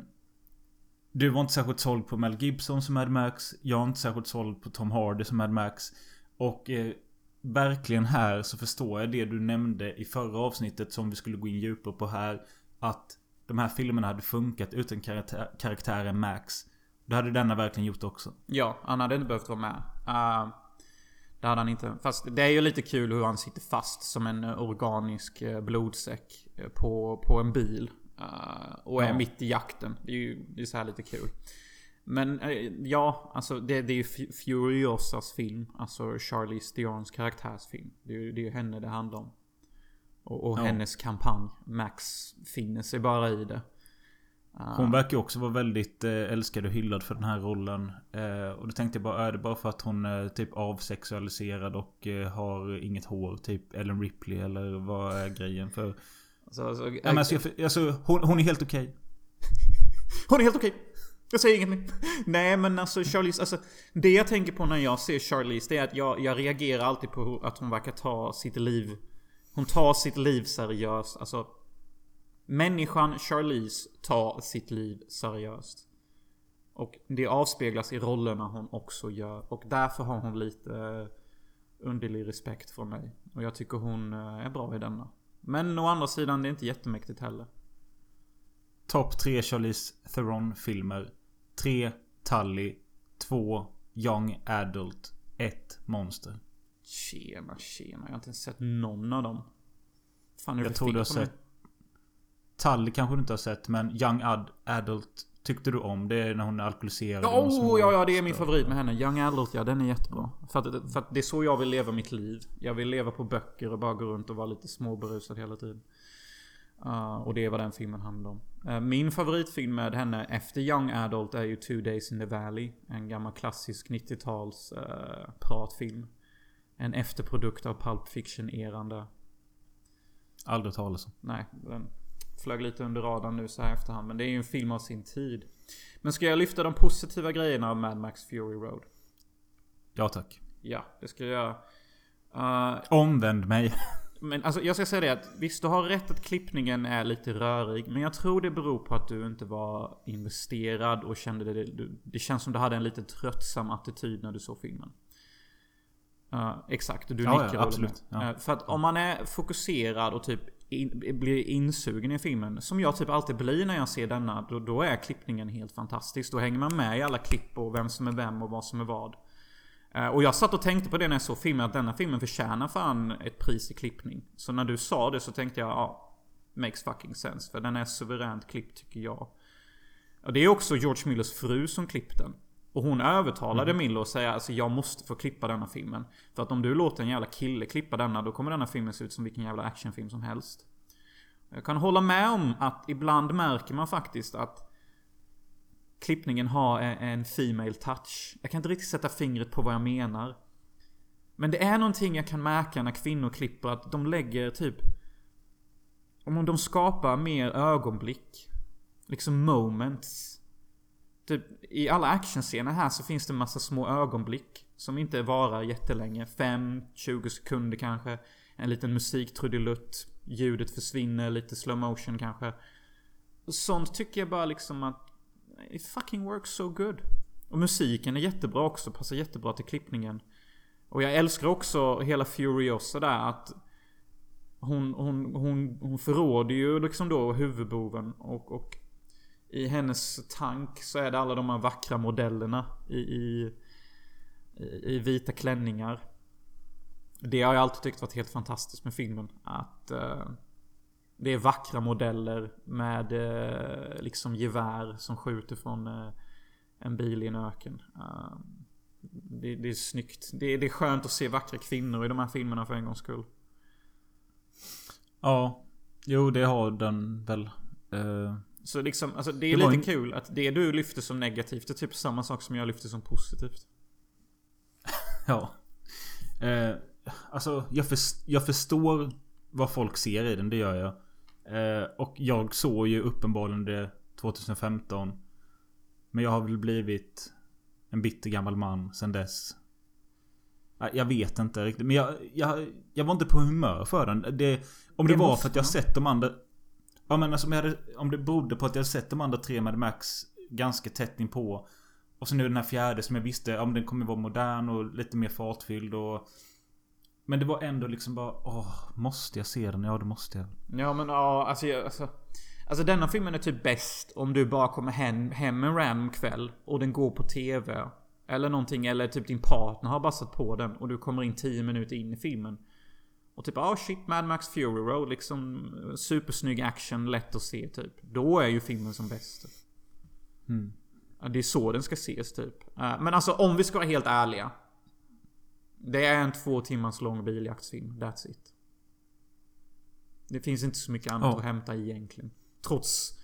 du var inte särskilt såld på Mel Gibson som Mad Max. Jag är inte särskilt såld på Tom Hardy som Mad Max. Och eh, verkligen här så förstår jag det du nämnde i förra avsnittet som vi skulle gå in djupare på här. Att de här filmerna hade funkat utan karaktär, karaktären Max. Det hade denna verkligen gjort också. Ja, han hade inte behövt vara med. Uh, det hade han inte. Fast det är ju lite kul hur han sitter fast som en eh, organisk eh, blodsäck på, på en bil. Uh, och är Ja. mitt i jakten. Det är ju det är så här lite kul. Men uh, ja, alltså det, det är ju Furiosas film. Alltså Charlize Theons karaktärsfilm. Det är ju det är ju henne det handlar om. Och, och Ja. hennes kampanj. Max finner sig bara i det. Uh, Hon verkar ju också vara väldigt eh, älskad och hyllad för den här rollen. Eh, och då tänkte jag bara, är det bara för att hon är typ avsexualiserad och eh, har inget hår? Typ Ellen Ripley eller vad är grejen? För... alltså, alltså, Ja, men alltså, jag, alltså, hon, hon är helt okej. Hon är helt okej. Jag säger inget mer. Nej men alltså Charlize, alltså Det jag tänker på när jag ser Charlize det är att jag, jag reagerar alltid på att hon verkar ta sitt liv Hon tar sitt liv seriöst. Alltså Människan Charlize tar sitt liv seriöst. Och det avspeglas i rollerna hon också gör. Och därför har hon lite eh, underlig respekt från mig. Och jag tycker hon eh, är bra i denna. Men å andra sidan, det är inte jättemäktigt heller. Topp tre Charlize Theron-filmer. Tre Tully. Två Young Adult. Ett Monster. Tjena, tjena. Jag har inte ens sett någon av dem. Fan Jag tror du har sett... Tully kanske du inte har sett men Young Ad Adult tyckte du om. Det är när hon är alkoholiserad. små Oh, ja, ja, det är min favorit med henne. Young Adult, ja den är jättebra. För att, för att det är så jag vill leva mitt liv. Jag vill leva på böcker och bara gå runt och vara lite småberusad hela tiden. Uh, och det är vad den filmen handlar om. Uh, min favoritfilm med henne efter Young Adult är ju Two Days in the Valley. En gammal klassisk 90-tals uh, pratfilm. En efterprodukt av Pulp Fiction-eran där. Aldrig talas om. Nej, den flög lite under radarn nu så här efterhand. Men det är ju en film av sin tid. Men ska jag lyfta de positiva grejerna av Mad Max Fury Road? Ja tack. Ja, det ska jag göra. Uh, Omvänd mig. men alltså jag ska säga det att visst du har rätt att klippningen är lite rörig. Men jag tror det beror på att du inte var investerad och kände det. Det, det känns som du hade en lite tröttsam attityd när du såg filmen. Uh, exakt, du Ja, nickar ja, absolut. Ja. Uh, för att om man är fokuserad och typ in, blir insugen i filmen. Som jag typ alltid blir när jag ser denna. Då, då är klippningen helt fantastisk. Då hänger man med i alla klipp och vem som är vem och vad som är vad. Eh, och jag satt och tänkte på det när jag såg filmen. Att denna filmen förtjänar fan ett pris i klippning. Så när du sa det så tänkte jag ja. Makes fucking sense. För den är suveränt klippt tycker jag. Och det är också George Millers fru som klippt den. Och hon övertalade Miller att säga alltså jag måste få klippa denna filmen. För att om du låter en jävla kille klippa denna då kommer denna filmen se ut som vilken jävla actionfilm som helst. Jag kan hålla med om att ibland märker man faktiskt att klippningen har en- en female touch. Jag kan inte riktigt sätta fingret på vad jag menar. Men det är någonting jag kan märka när kvinnor klipper att de lägger typ... Om de skapar mer ögonblick. Liksom moments. Typ i alla actionscener här så finns det en massa små ögonblick. Som inte varar jättelänge. 5-20 sekunder kanske. En liten musiktrudelutt. Ljudet försvinner, lite slow motion kanske. Sånt tycker jag bara liksom att... It fucking works so good. Och musiken är jättebra också, passar jättebra till klippningen. Och jag älskar också hela Furiosa där att... Hon, hon, hon, hon förråder ju liksom då huvudboven och, och i hennes tank så är det alla de här vackra modellerna i, i, i vita klänningar. Det har jag alltid tyckt varit helt fantastiskt med filmen. Att eh, det är vackra modeller med eh, liksom gevär som skjuter från eh, en bil i en öken. Eh, det, det är snyggt. Det, det är skönt att se vackra kvinnor i de här filmerna för en gångs skull. Ja. Jo, det har den väl. Eh, så liksom, alltså det är Det lite en- kul att det du lyfter som negativt är typ samma sak som jag lyfter som positivt. ja. Eh, alltså, jag, förs- jag förstår vad folk ser i den, det gör jag. Eh, och jag såg ju uppenbarligen det 2015. Men jag har väl blivit en bitter gammal man sen dess. Jag vet inte riktigt. Men jag, jag, jag var inte på humör för den. Det, om det, Det var för att jag sett de andra... Ja men alltså om, jag hade, om det berodde på att jag sett de andra tre Mad Max ganska tätt inpå. Och så nu den här fjärde som jag visste om den kommer vara modern och lite mer fartfylld och... Men det var ändå liksom bara... Åh, måste jag se den? Ja, det måste jag. Ja men ja, alltså, jag- alltså Alltså denna filmen är typ bäst om du bara kommer hem, hem en random kväll och den går på TV. Eller någonting, eller typ din partner har bara satt på den och du kommer in 10 minuter in i filmen. Och typ, ah shit, Mad Max Fury Road, liksom supersnygg action, lätt att se typ. Då är ju filmen som bäst. Mm. Det är så den ska ses typ. Eh, Men alltså om vi ska vara helt ärliga. Det är en två timmars lång biljaktsfilm. That's it. Det finns inte så mycket annat Ja. att hämta i egentligen. Trots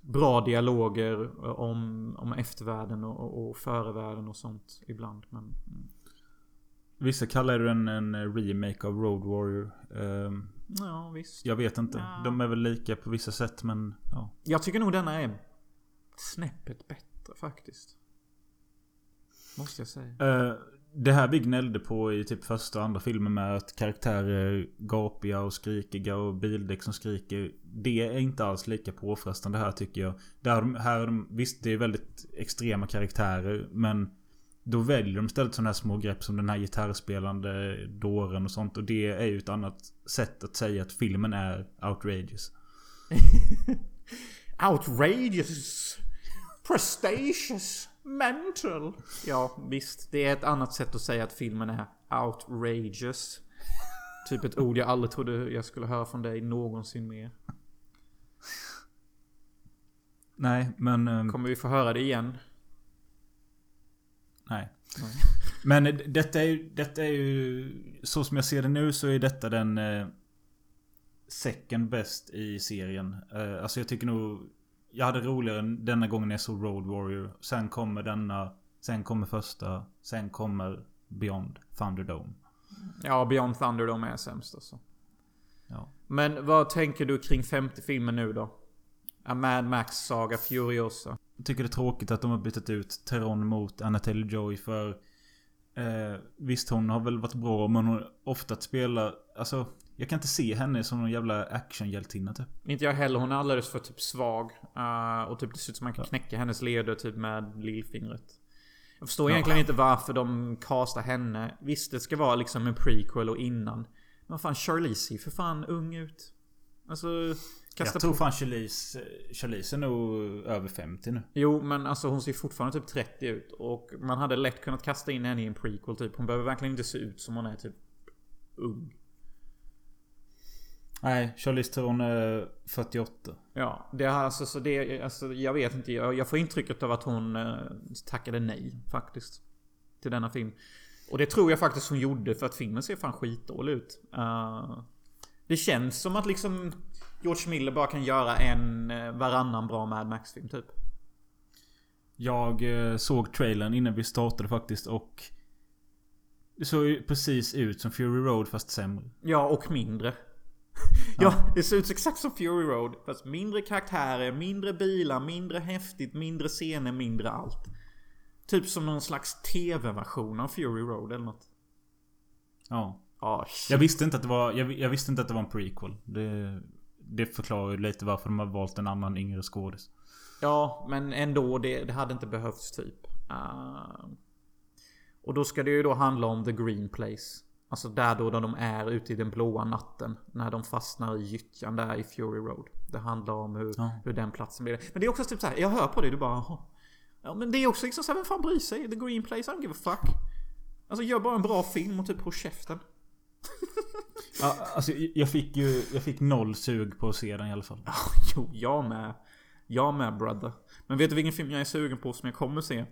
bra dialoger eh, om, om eftervärlden och, och, och förevärlden och sånt ibland. Men, mm. Vissa kallar den en remake av Road Warrior. Ehm, ja, visst. jag vet inte. Ja. De är väl lika på vissa sätt men... Ja. Jag tycker nog denna är snäppet bättre faktiskt. Måste jag säga. Eh, det här vi gnällde på i typ första och andra filmen med att karaktärer är gapiga och skrikiga och bildäck som skriker. Det är inte alls lika påfrestande här tycker jag. Där, här, visst, det är väldigt extrema karaktärer men då väljer de istället sådana här små grepp som den här gitarrspelande dåren och sånt. Och det är ju ett annat sätt att säga att filmen är outrageous. Outrageous. Prestations. Mental. Ja, visst. Det är ett annat sätt att säga att filmen är outrageous. Typ ett ord jag aldrig trodde jag skulle höra från dig någonsin mer. Nej, men... ehm, Kommer vi få höra det igen? Nej. Nej. Men detta är, detta är ju... Så som jag ser det nu så är detta den... Eh, second best i serien. Eh, alltså jag tycker nog... Jag hade roligare denna gången när jag såg Road Warrior. Sen kommer denna. Sen kommer första. Sen kommer Beyond Thunderdome. Ja, Beyond Thunderdome är sämst alltså. Ja. Men vad tänker du kring femte filmen nu då? A Mad Max Saga Furiosa. Tycker det är tråkigt att de har bytt ut Teron mot Anna Taylor-Joy för... Eh, visst hon har väl varit bra men hon har ofta spelat... Alltså... Jag kan inte se henne som någon jävla actionhjältinna typ. Inte jag heller, hon är alldeles för typ svag. Uh, och typ det ser ut som man kan knäcka hennes leder typ med lillfingret. Jag förstår Ja. egentligen inte varför de castar henne. Visst, det ska vara liksom en prequel och innan. Men vad fan, Charlize ser för fan ung ut. Alltså, kasta Jag tror fan Charlize, Charlize är nog över 50 nu. Jo, men alltså hon ser fortfarande typ 30 ut. Och man hade lätt kunnat kasta in henne i en prequel typ. Hon behöver verkligen inte se ut som hon är typ ung. Nej, Charlize Theron är 48. Ja, det är alltså så det, alltså jag vet inte. Jag, jag får intrycket av att hon eh, tackade nej faktiskt. Till denna film. Och det tror jag faktiskt hon gjorde för att filmen ser fan skitdålig ut. Eh, det känns som att liksom George Miller bara kan göra en eh, varannan bra Mad Max-film typ. Jag eh, såg trailern innan vi startade faktiskt och... Det såg ju precis ut som Fury Road fast sämre. Ja, och mindre. ja, det ser ut exakt som Fury Road. Fast mindre karaktärer, mindre bilar, mindre häftigt, mindre scener, mindre allt. Typ som någon slags TV-version av Fury Road eller något. Ja. Shit. Jag visste inte att det var, jag, jag visste inte att det var en prequel. Det, det förklarar ju lite varför de har valt en annan yngre skådis. Ja, men ändå. Det, det hade inte behövts typ. Ah. och då ska det ju då handla om The Green Place. Alltså där då, de är ute i den blåa natten. När de fastnar i gyttjan där i Fury Road. Det handlar om hur, Ja. hur den platsen blir. Men det är också typ så här. Jag hör på det, du bara "Jaha." Ja men det är också liksom såhär, vem fan bryr sig? The Green Place, I don't give a fuck. Alltså gör bara en bra film och typ på käften. Ja, alltså jag fick ju, jag fick noll sug på att se den i alla fall. Jo, jag med. Jag med brother. Men vet du vilken film jag är sugen på som jag kommer se?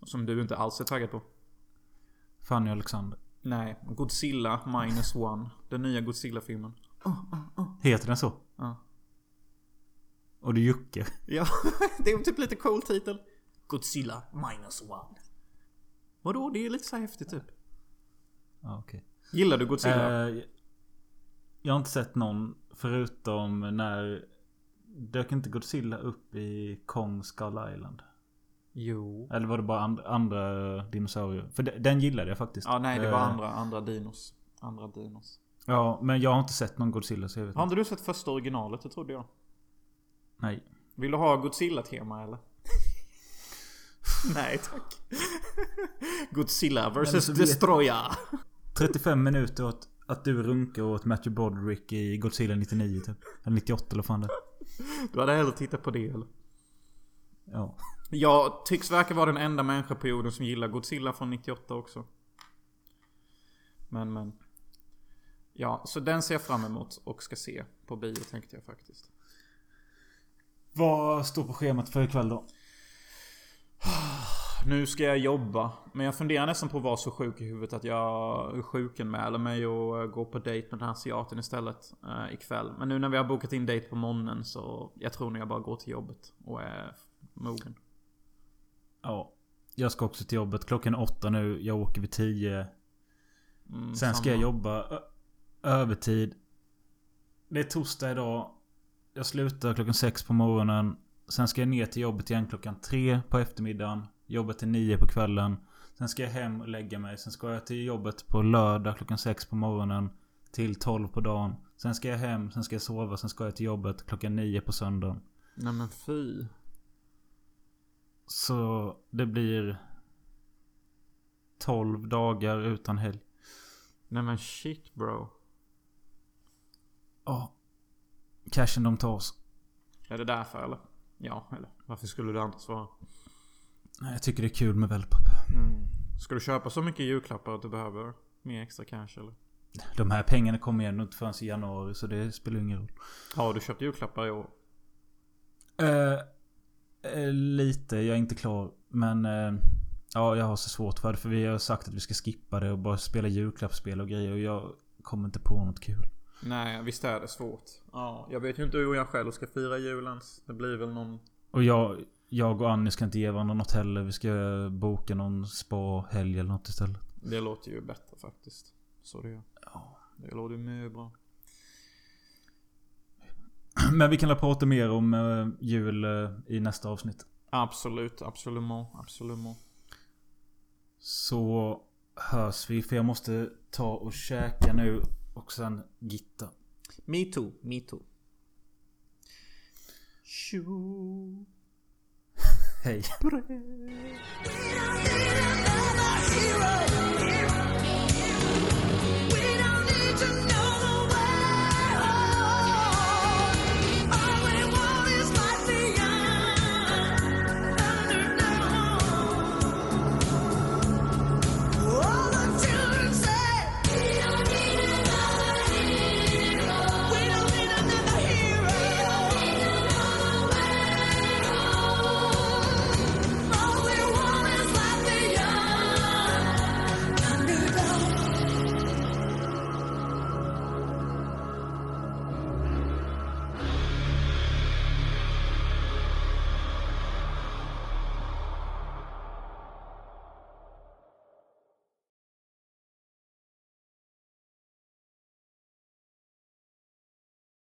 Och som du inte alls är taggad på? Fanny Alexander. Nej, Godzilla minus one. Den nya Godzilla-filmen. Heter den så? Ja. Och du juckar. Ja, det är typ lite cool titel. Godzilla minus one. Vadå? Det är lite så här häftigt typ. Ja, okej. Gillar du Godzilla? Eh, jag har inte sett någon förutom när... Dök inte Godzilla upp i Kong Skull Island? Jo. Eller var det bara and, andra dinosaurier? För de, den gillade jag faktiskt. Ja, nej det var Eh, andra, andra dinos. Andra dinos. Ja, men jag har inte sett någon Godzilla så jag vet Har inte. du sett första originalet? Det trodde jag. Nej. Vill du ha Godzilla-tema eller? Nej tack. Godzilla vs Destroyer. 35 minuter åt att du runkar åt Matthew Broderick i Godzilla 99 typ. Eller 98 eller fan det. Du hade hellre tittat på det eller? Ja. Jag tycks verka vara den enda människa på jorden som gillar Godzilla från 98 också. Men men. Ja, så den ser jag fram emot och ska se på bio tänkte jag faktiskt. Vad står på schemat för ikväll då? Nu ska jag jobba. Men jag funderar nästan på att vara så sjuk i huvudet att jag sjukanmäler mig och eh, går på dejt med den här asiaten istället eh, ikväll. Men nu när vi har bokat in dejt på morgonen så jag tror nog jag bara går till jobbet och är mogen. Ja. Jag ska också till jobbet. Klockan är åtta nu. Jag åker vid 10. Mm, Sen ska samma. jag jobba övertid. Det är torsdag idag. Jag slutar klockan sex på morgonen. Sen ska jag ner till jobbet igen klockan tre på eftermiddagen. Jobba till nio på kvällen. Sen ska jag hem och lägga mig. Sen ska jag till jobbet på lördag klockan sex på morgonen. Till 12 på dagen. Sen ska jag hem. Sen ska jag sova. Sen ska jag till jobbet klockan nio på söndagen. Nej men fy. Så det blir 12 dagar utan helg. Nej men shit bro. Ja. Cashen de tar oss. Är det därför eller? Ja, eller varför skulle du annars vara? Nej, Jag tycker det är kul med wellpapp. Mm. Ska du köpa så mycket julklappar att du behöver mer extra cash eller? De här pengarna kommer igen inte förrän i januari så det spelar ingen roll. Har du köpt julklappar i år? Eh, eh, lite, jag är inte klar. Men eh, ja, jag har så svårt för det. För vi har sagt att vi ska skippa det och bara spela julklappsspel och grejer. Och jag kommer inte på något kul. Nej, visst är det svårt. Ja, jag vet ju inte hur jag själv ska fira julens. Det blir väl någon... Och jag, jag och Annie ska inte ge varandra något heller. Vi ska boka någon spa-helg eller något istället. Det låter ju bättre faktiskt. Så det gör. Ja. Det låter ju mycket bra. Men vi kan väl prata mer om eh, jul eh, i nästa avsnitt. Absolut, absolut, absolut. Så hörs vi. För jag måste ta och käka nu och sen gitta. Me too, me too. Tjo. Hej.